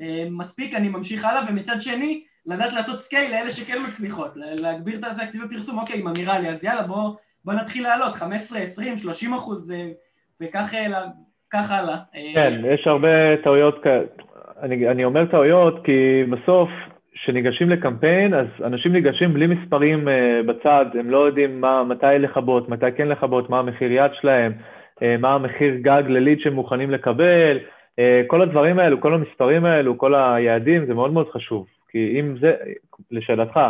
אה, מספיק, אני ממשיך הלאה, ומצד שני, לדעת לעשות scale לאלה שכן מצליחות, להגביר את התקציבי פרסום, אוקיי, אם המירה לי, אז יאללה, בוא, בוא נתחיל לעלות, 15, 20, 30 אחוז, אה, וכך הלאה.
אה, כן, יש הרבה טעויות. אני, אני אומר טעויות כי בסוף כשניגשים לקמפיין, אז אנשים ניגשים בלי מספרים אה, בצד, הם לא יודעים מה, מתי לכבות, מתי כן לכבות, מה המחיר יעד שלהם, אה, מה המחיר גג לליד שהם מוכנים לקבל, כל הדברים האלו, כל המספרים האלו, כל היעדים, זה מאוד מאוד חשוב. כי אם זה, לשאלתך,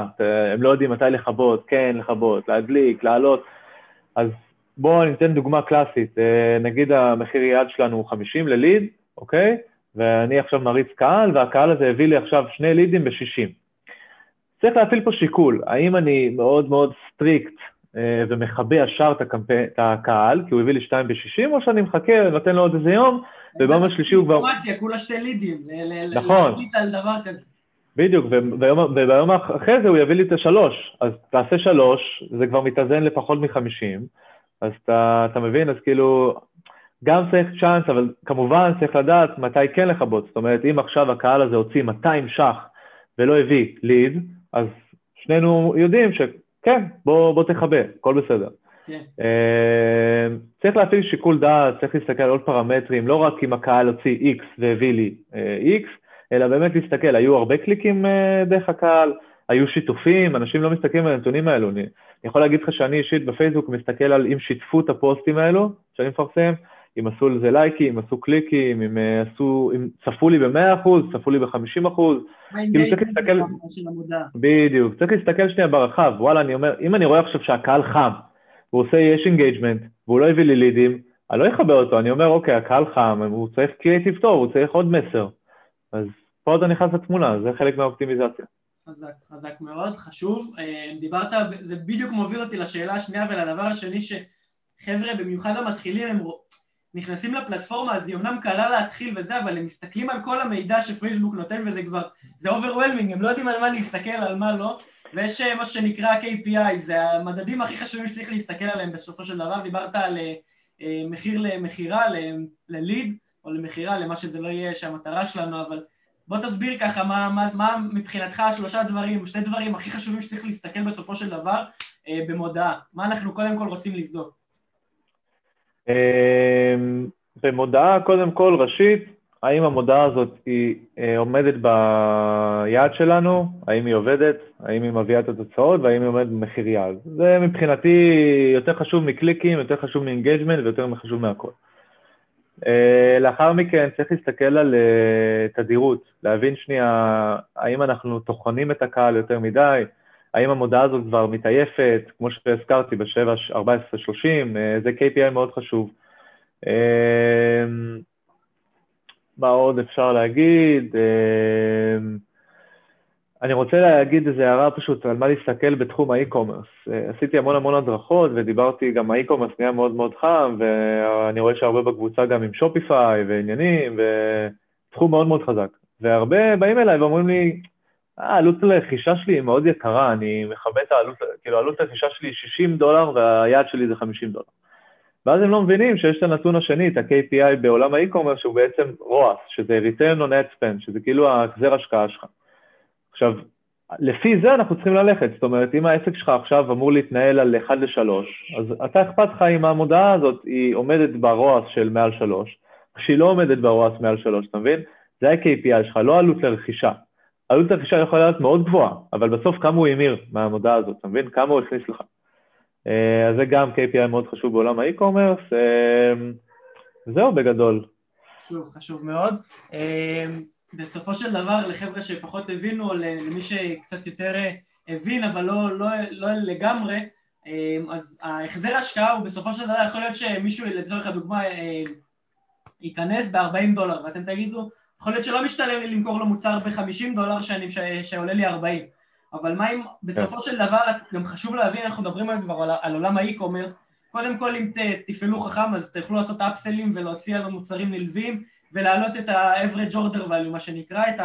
הם לא יודעים מתי לכבות, כן לכבות, להדליק, לעלות, אז בואו ניתן דוגמה קלאסית, נגיד המחיר יעד שלנו הוא 50 לליד, אוקיי? ואני עכשיו מריץ קהל, והקהל הזה הביא לי עכשיו שני לידים ב-60. צריך להפעיל פה שיקול, האם אני מאוד מאוד strict אה, ומכבה ישר. את הקהל, כי הוא הביא לי שתיים ב-60, או שאני מחכה, נותן לו עוד איזה יום, וביום השלישי הוא כבר...
כולה שתי לידים,
נכון.
להחליט על דבר כזה.
בדיוק, וביום אחרי זה הוא יביא לי את השלוש, אז תעשה שלוש, זה כבר מתאזן לפחות מחמישים, אז אתה, אתה מבין, אז כאילו, גם צריך צ'אנס, אבל כמובן צריך לדעת מתי כן לכבות, זאת אומרת, אם עכשיו הקהל הזה הוציא 200 ש"ח ולא הביא ליד, אז שנינו יודעים שכן, בוא, בוא תכבה, הכל בסדר. כן. אה, צריך להפעיל שיקול דעת, צריך להסתכל על עוד פרמטרים, לא רק אם הקהל הוציא X והביא לי אה, X, אלא באמת להסתכל, היו הרבה קליקים אה, דרך הקהל, היו שיתופים, אנשים לא מסתכלים על הנתונים האלו. אני, אני יכול להגיד לך שאני אישית בפייסבוק מסתכל על אם שיתפו את הפוסטים האלו, שאני מפרסם, אם עשו לזה לייקים, אם עשו קליקים, אם עשו, אם צפו לי ב-100%, צפו לי ב-50%. כאילו צריך להסתכל, בדיוק, צריך להסתכל שנייה ברחב, וואלה, אני אומר, אם אני רואה עכשיו שהקהל חם, והוא עושה יש engagement, והוא לא הביא לי לידים, אני לא אכבה אותו, אני אומר, אוקיי, הקהל חם, הוא צריך קריאיטיב טוב, הוא צריך עוד מסר. אז פה אתה נכנס לתמונה, זה חלק מהאופטימיזציה.
חזק, חזק מאוד, חשוב. אה, דיברת, זה בדיוק מוביל אותי לשאלה השנייה ולדבר השני שחבר'ה, במיוחד המתחילים, הם נכנסים לפלטפורמה, אז היא אמנם קלה להתחיל וזה, אבל הם מסתכלים על כל המידע שפייסבוק נותן וזה כבר, זה overwhelming, הם לא יודעים על מה להסתכל, על מה לא, ויש אה, מה שנקרא KPI, זה המדדים הכי חשובים שצריך להסתכל עליהם בסופו של דבר, דיברת על אה, מחיר למכירה, לליד, או למכירה, למה שזה לא יהיה שהמטרה שלנו, אבל בוא תסביר ככה מה, מה, מה מבחינתך השלושה דברים, שני דברים הכי חשובים שצריך להסתכל בסופו של דבר אה, במודעה. מה אנחנו קודם כל רוצים לבדוק?
אה, במודעה, קודם כל, ראשית, האם המודעה הזאת היא אה, עומדת ביעד שלנו, האם היא עובדת, האם היא מביאה את התוצאות? והאם היא עומדת במחיר יעד. זה מבחינתי יותר חשוב מקליקים, יותר חשוב מ engagement ויותר חשוב מהכל. אה, לאחר מכן צריך להסתכל על אה, תדירות, להבין שנייה האם אנחנו טוחנים את הקהל יותר מדי, האם המודעה הזאת כבר מתעייפת, כמו שהזכרתי ב-7, 14, 30, אה, זה KPI מאוד חשוב. Uh, מה עוד אפשר להגיד? Uh, אני רוצה להגיד איזו הערה פשוט על מה להסתכל בתחום האי-קומרס. אה, עשיתי המון המון הדרכות ודיברתי, גם האי-קומרס נהיה מאוד מאוד חם, ואני רואה שהרבה בקבוצה גם עם שופיפיי ועניינים, ותחום מאוד מאוד חזק. והרבה באים אליי ואומרים לי, אה, עלות הרכישה שלי היא מאוד יקרה, אני מכבד את העלות, כאילו עלות הרכישה שלי היא 60 דולר והיעד שלי זה 50 דולר. ואז הם לא מבינים שיש את הנתון השני, את ה-KPI בעולם האי-קומרס, שהוא בעצם ROAS, שזה return on ad spend, שזה כאילו ההחזר השקעה שלך. עכשיו, לפי זה אנחנו צריכים ללכת, זאת אומרת, אם העסק שלך עכשיו אמור להתנהל על 1 ל-3, אז אתה אכפת לך אם המודעה הזאת היא עומדת ברועס של מעל 3, כשהיא לא עומדת ברועס מעל 3, אתה מבין? זה ה-KPI שלך, לא עלות לרכישה. עלות לרכישה יכולה להיות מאוד גבוהה, אבל בסוף כמה הוא המיר מהמודעה הזאת, אתה מבין? כמה הוא הכניס לך. אה, אז זה גם KPI מאוד חשוב בעולם האי-קומרס. אה, זהו בגדול.
חשוב, חשוב מאוד. אה, בסופו של דבר לחבר'ה שפחות הבינו, או למי שקצת יותר הבין אבל לא, לא, לא לגמרי, אז ההחזר ההשקעה הוא בסופו של דבר יכול להיות שמישהו לצורך הדוגמה ייכנס ב-40 דולר ואתם תגידו, יכול להיות שלא משתלם לי למכור לו מוצר ב-50 דולר שאני, ש, שעולה לי 40 אבל מה אם בסופו כן. של דבר גם חשוב להבין, אנחנו מדברים כבר על, על עולם האי-קומרס קודם כל אם ת, תפעלו חכם אז תוכלו לעשות אפסלים ולהוציא לנו מוצרים נלווים ולהעלות את ה-average order value, מה שנקרא, את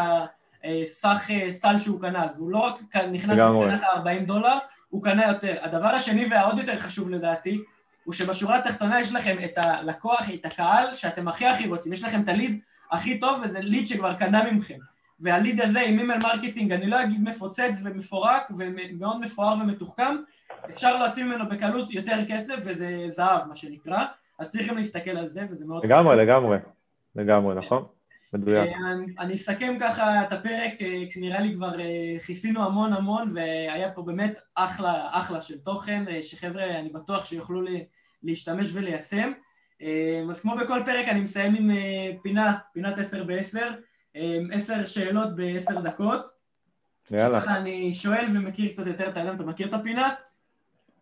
הסך אה, סל שהוא קנה, אז הוא לא רק נכנס לקנת ה-40 דולר, הוא קנה יותר. הדבר השני והעוד יותר חשוב לדעתי, הוא שבשורה התחתונה יש לכם את הלקוח, את הקהל, שאתם הכי הכי רוצים, יש לכם את הליד הכי טוב, וזה ליד שכבר קנה ממכם. והליד הזה עם email marketing, אני לא אגיד מפוצץ ומפורק ומאוד מפואר ומתוחכם, אפשר להוציא ממנו בקלות יותר כסף, וזה זהב, מה שנקרא, אז צריכים להסתכל על זה, וזה מאוד
לגמרי, חשוב. לגמרי, לגמרי. לגמרי, נכון? מדויק. אה,
אני אסכם ככה את הפרק, אה, כשנראה לי כבר אה, כיסינו המון המון, והיה פה באמת אחלה, אחלה של תוכן, שחבר'ה, אני בטוח שיוכלו להשתמש וליישם. אז כמו בכל פרק, אני מסיים עם פינה, פינת עשר בעשר, עשר שאלות בעשר דקות. יאללה. אני שואל ומכיר קצת יותר את האדם, אתה מכיר את הפינה?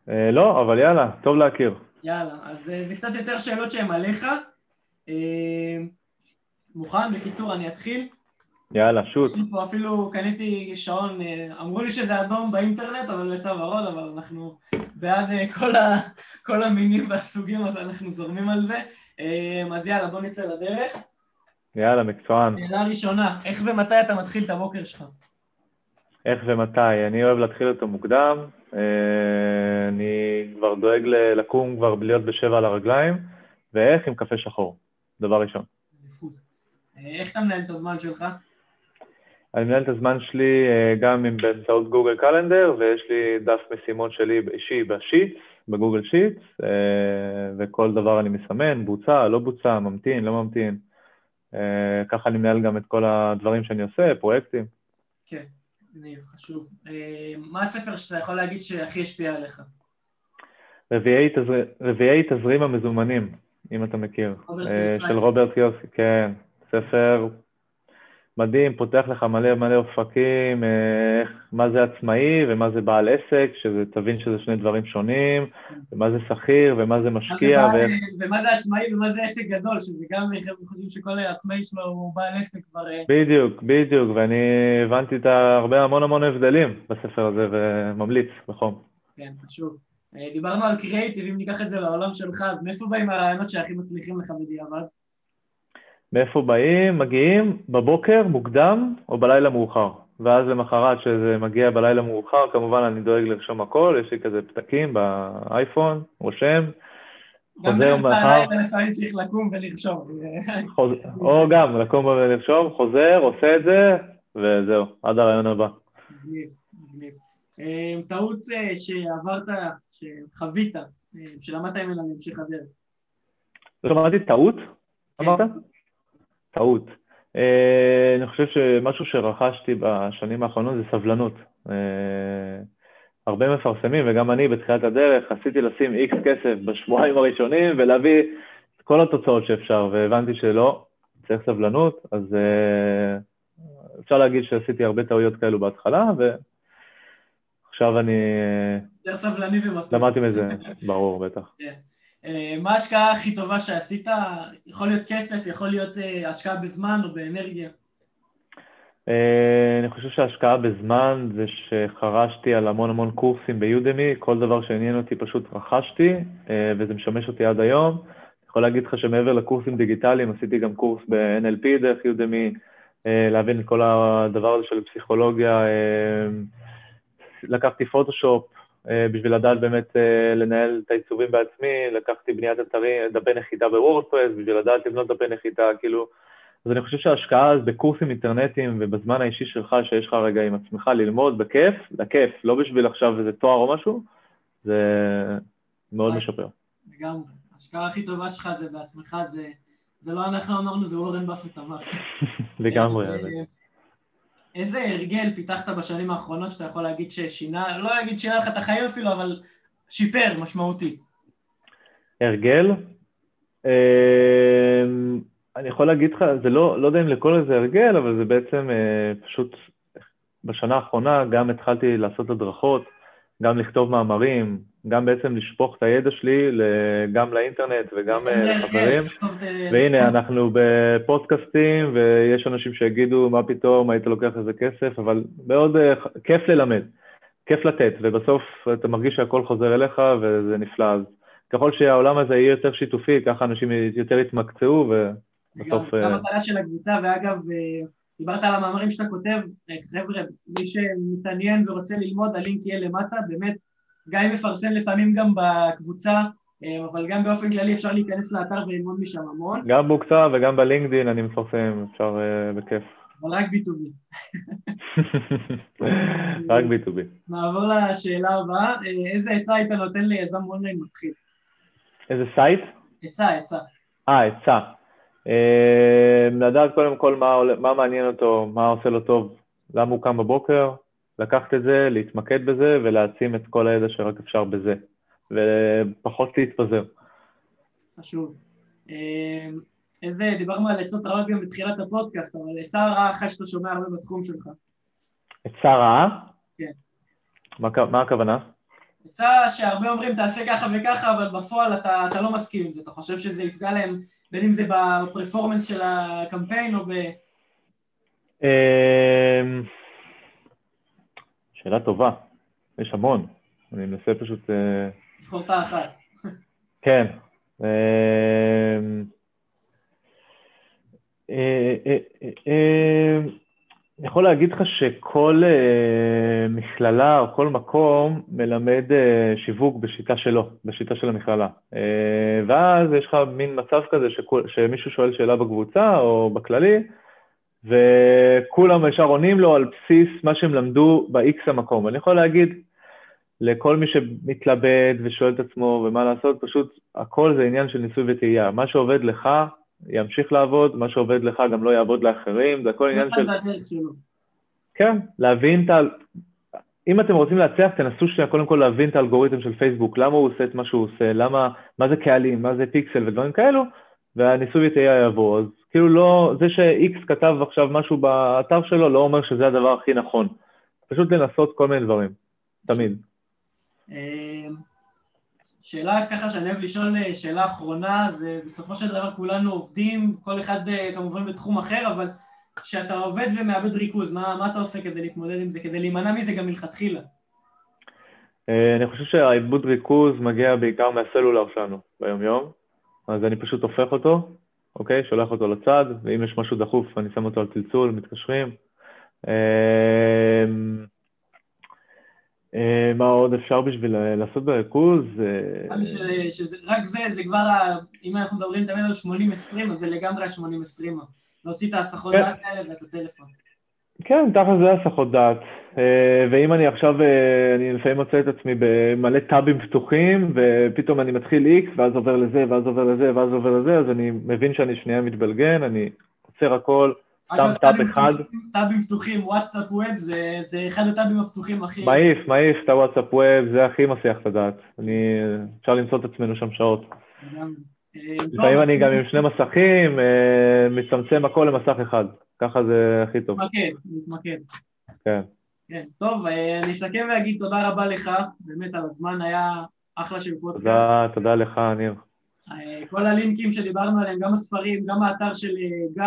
לא, אבל יאללה, טוב להכיר.
יאללה, אז זה קצת יותר שאלות שהן עליך. מוכן? בקיצור, אני אתחיל.
יאללה, שוט.
פה אפילו, קניתי שעון, אה, אמרו לי שזה אדום באינטרנט, אבל לצו ורוד, אבל אנחנו בעד אה, כל, ה, כל המינים והסוגים, אז אנחנו זורמים על זה. אה, אז יאללה, בוא נצא לדרך.
יאללה, מקצוען.
שאלה ראשונה, איך ומתי אתה מתחיל את הבוקר שלך?
איך ומתי? אני אוהב להתחיל אותו מוקדם, אני כבר דואג לקום כבר להיות בשבע על הרגליים, ואיך? עם קפה שחור, דבר ראשון.
איך אתה מנהל את הזמן שלך?
אני מנהל את הזמן שלי אה, גם עם באמצעות גוגל קלנדר, ויש לי דף משימות שלי אישי בשיט, בגוגל שיט, אה, וכל דבר אני מסמן, בוצע, לא בוצע, ממתין, לא ממתין. אה, ככה אני מנהל גם את כל הדברים שאני עושה, פרויקטים.
כן, אני חשוב. מה הספר שאתה יכול להגיד שהכי השפיע עליך?
רביעי, תזר... רביעי תזרים המזומנים, אם אתה מכיר, של רוברט יוסי, כן, ספר מדהים, פותח לך מלא מלא אופקים, איך, מה זה עצמאי ומה זה בעל עסק, שתבין שזה שני דברים שונים, ומה זה שכיר ומה זה משקיע.
ומה, ואיך... ומה זה עצמאי ומה זה עסק גדול, שזה גם חבר'ה חושבים שכל עצמאי שלו הוא בעל עסק כבר... אה,
בדיוק, בדיוק, ואני הבנתי את הרבה המון המון הבדלים בספר הזה וממליץ בחום.
כן, חשוב. אה, דיברנו על קריאייטיב, אם ניקח את זה לעולם שלך, אז מאיפה באים הרעיונות שהכי מצליחים לך בדיעבד?
מאיפה באים? מגיעים בבוקר, מוקדם, או בלילה מאוחר. ואז למחרת, שזה מגיע בלילה מאוחר, כמובן אני דואג לרשום הכל, יש לי כזה פתקים באייפון, רושם,
חוזר מחר. גם לפעמים צריך לקום ולרשום.
או גם, לקום ולרשום, חוזר, עושה את זה, וזהו, עד הרעיון הבא.
מגניב, מגניב. אה, טעות אה, שעברת, שחווית, אה, שלמדת ממנה להמשך הדרך.
שמעתי טעות, כן. אמרת? טעות. אה, אני חושב שמשהו שרכשתי בשנים האחרונות זה סבלנות. אה, הרבה מפרסמים, וגם אני בתחילת הדרך, עשיתי לשים איקס כסף בשבועיים הראשונים ולהביא את כל התוצאות שאפשר, והבנתי שלא, צריך סבלנות, אז אה, אפשר להגיד שעשיתי הרבה טעויות כאלו בהתחלה, ועכשיו אני...
יותר סבלני ומתון.
למדתי מזה, ברור, בטח. כן.
אה, מה ההשקעה הכי טובה שעשית? יכול להיות כסף, יכול להיות אה, השקעה בזמן או באנרגיה.
אה, אני חושב שההשקעה בזמן זה שחרשתי על המון המון קורסים ביודמי, כל דבר שעניין אותי פשוט רכשתי, וזה משמש אותי עד היום. אני יכול להגיד לך שמעבר לקורסים דיגיטליים, עשיתי גם קורס ב-NLP דרך יודמי, להבין את כל הדבר הזה של פסיכולוגיה. לקחתי פוטושופ, בשביל לדעת באמת אה, לנהל את העיצובים בעצמי, לקחתי בניית אתרים, דפי נחיתה בוורדפרס, בשביל לדעת לבנות דפי נחיתה, כאילו... אז אני חושב שההשקעה בקורסים אינטרנטיים ובזמן האישי שלך, שיש לך רגע עם עצמך ללמוד בכיף, לכיף, לא בשביל עכשיו איזה תואר או משהו, זה מאוד משפר.
לגמרי. ההשקעה הכי טובה שלך זה בעצמך, זה, זה לא אנחנו אמרנו, זה אורן באפט אמר.
לגמרי.
איזה הרגל פיתחת בשנים האחרונות שאתה יכול להגיד ששינה, לא אגיד שינה לך את החיים אפילו, אבל שיפר משמעותית?
הרגל? אמ, אני יכול להגיד לך, זה לא, לא יודע אם לקרוא לזה הרגל, אבל זה בעצם אה, פשוט, בשנה האחרונה גם התחלתי לעשות הדרכות, גם לכתוב מאמרים, גם בעצם לשפוך את הידע שלי גם לאינטרנט וגם אה, כן, לחברים. והנה, אנחנו בפודקאסטים, ויש אנשים שיגידו, מה פתאום, היית לוקח איזה כסף, אבל מאוד אה, כיף ללמד, כיף לתת, ובסוף אתה מרגיש שהכל חוזר אליך, וזה נפלא. אז ככל שהעולם הזה יהיה יותר שיתופי, ככה אנשים יותר יתמקצעו, ובסוף...
גם המטרה של הקבוצה, ואגב, דיברת על המאמרים שאתה כותב, חבר'ה, מי שמתעניין ורוצה ללמוד, הלינק יהיה למטה, באמת, גיא מפרסם לפעמים גם בקבוצה, אבל גם באופן כללי אפשר להיכנס לאתר וללמוד משם המון.
גם בקבוצה וגם בלינקדין אני מפרסם, אפשר uh, בכיף.
אבל רק B2B.
רק B2B.
נעבור לשאלה הבאה, איזה עצה היית נותן ליזם אונליין מתחיל?
איזה סייט?
עצה, עצה.
אה, עצה. אה, לדעת קודם כל מה, מה מעניין אותו, מה עושה לו טוב, למה הוא קם בבוקר, לקחת את זה, להתמקד בזה ולהעצים את כל הידע שרק אפשר בזה, ופחות להתפזר.
חשוב. אה, איזה, דיברנו על עצות רעות גם בתחילת הפודקאסט, אבל עצה רעה אחת שאתה שומע הרבה בתחום שלך.
עצה רעה?
כן.
מה, מה הכוונה?
עצה שהרבה אומרים תעשה ככה וככה, אבל בפועל אתה, אתה לא מסכים עם זה, אתה חושב שזה יפגע להם בין אם זה בפרפורמנס של הקמפיין או ב...
שאלה טובה, יש המון, אני מנסה פשוט...
אה, לבחור את האחת.
כן. אמ, אה, אה, אני יכול להגיד לך שכל מכללה או כל מקום מלמד שיווק בשיטה שלו, בשיטה של המכללה. ואז יש לך מין מצב כזה שמישהו שואל שאלה בקבוצה או בכללי, וכולם ישר עונים לו על בסיס מה שהם למדו ב-X המקום. אני יכול להגיד לכל מי שמתלבט ושואל את עצמו ומה לעשות, פשוט הכל זה עניין של ניסוי וטעייה. מה שעובד לך, ימשיך לעבוד, מה שעובד לך גם לא יעבוד לאחרים, זה הכל עניין של... כן, להבין את ה... אם אתם רוצים להצליח, תנסו שנייה קודם כל להבין את האלגוריתם של פייסבוק, למה הוא עושה את מה שהוא עושה, למה, מה זה קהלים, מה זה פיקסל ודברים כאלו, והניסוי וטעייה יבוא. אז כאילו לא, זה ש-X כתב עכשיו משהו באתר שלו, לא אומר שזה הדבר הכי נכון. פשוט לנסות כל מיני דברים, תמיד.
אמ, שאלה ככה שאני אוהב לשאול, אה, שאלה אחרונה, זה בסופו של דבר כולנו עובדים, כל אחד אה, כמובן בתחום אחר, אבל כשאתה עובד ומאבד ריכוז, מה, מה אתה עושה כדי להתמודד עם זה, כדי להימנע מזה גם מלכתחילה?
אה, אני חושב שהעיבוד ריכוז מגיע בעיקר מהסלולר שלנו ביום-יום, אז אני פשוט הופך אותו, אוקיי? שולח אותו לצד, ואם יש משהו דחוף אני שם אותו על צלצול, מתקשרים. אה, מה עוד אפשר בשביל לעשות בריכוז?
אה, רק זה, זה כבר, אם אנחנו מדברים תמיד על 80-20, אז זה לגמרי ה-80-20, להוציא את ההסחות כן. דעת האלה ואת הטלפון.
כן, תכף זה הסחות דעת. אה, ואם אני עכשיו, אני לפעמים מוצא את עצמי במלא טאבים פתוחים, ופתאום אני מתחיל X, ואז עובר לזה, ואז עובר לזה, ואז עובר לזה, אז אני מבין שאני שנייה מתבלגן, אני עוצר הכל,
שם טאב אחד. טאבים פתוחים, וואטסאפ ווב, זה, זה אחד הטאבים הפתוחים הכי...
מעיף, מעיף את הוואטסאפ ווב, זה הכי מסיח את הדעת. אני, אפשר למצוא את עצמנו שם שעות. אה, לפעמים אני גם עם שני מסכים, אה, מצמצם הכל למסך אחד. ככה זה הכי טוב.
מתמקד, מתמקד.
כן.
כן, טוב, אה, אני אסכם ואגיד תודה רבה לך, באמת על הזמן היה אחלה של פודקאסט.
תודה, תודה לך, ניר.
כל הלינקים שדיברנו עליהם, גם הספרים, גם האתר של גיא,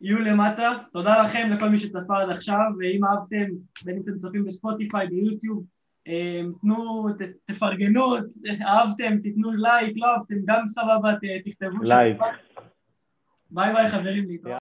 יהיו למטה. תודה לכם, לכל מי שצפה עד עכשיו, ואם אהבתם, בין אם אתם צופים בספוטיפיי, ביוטיוב, אה, תנו, תפרגנו, אהבתם, תיתנו לייק, לא אהבתם, גם סבבה, תכתבו
לייק.
ביי ביי חברים, להתראות.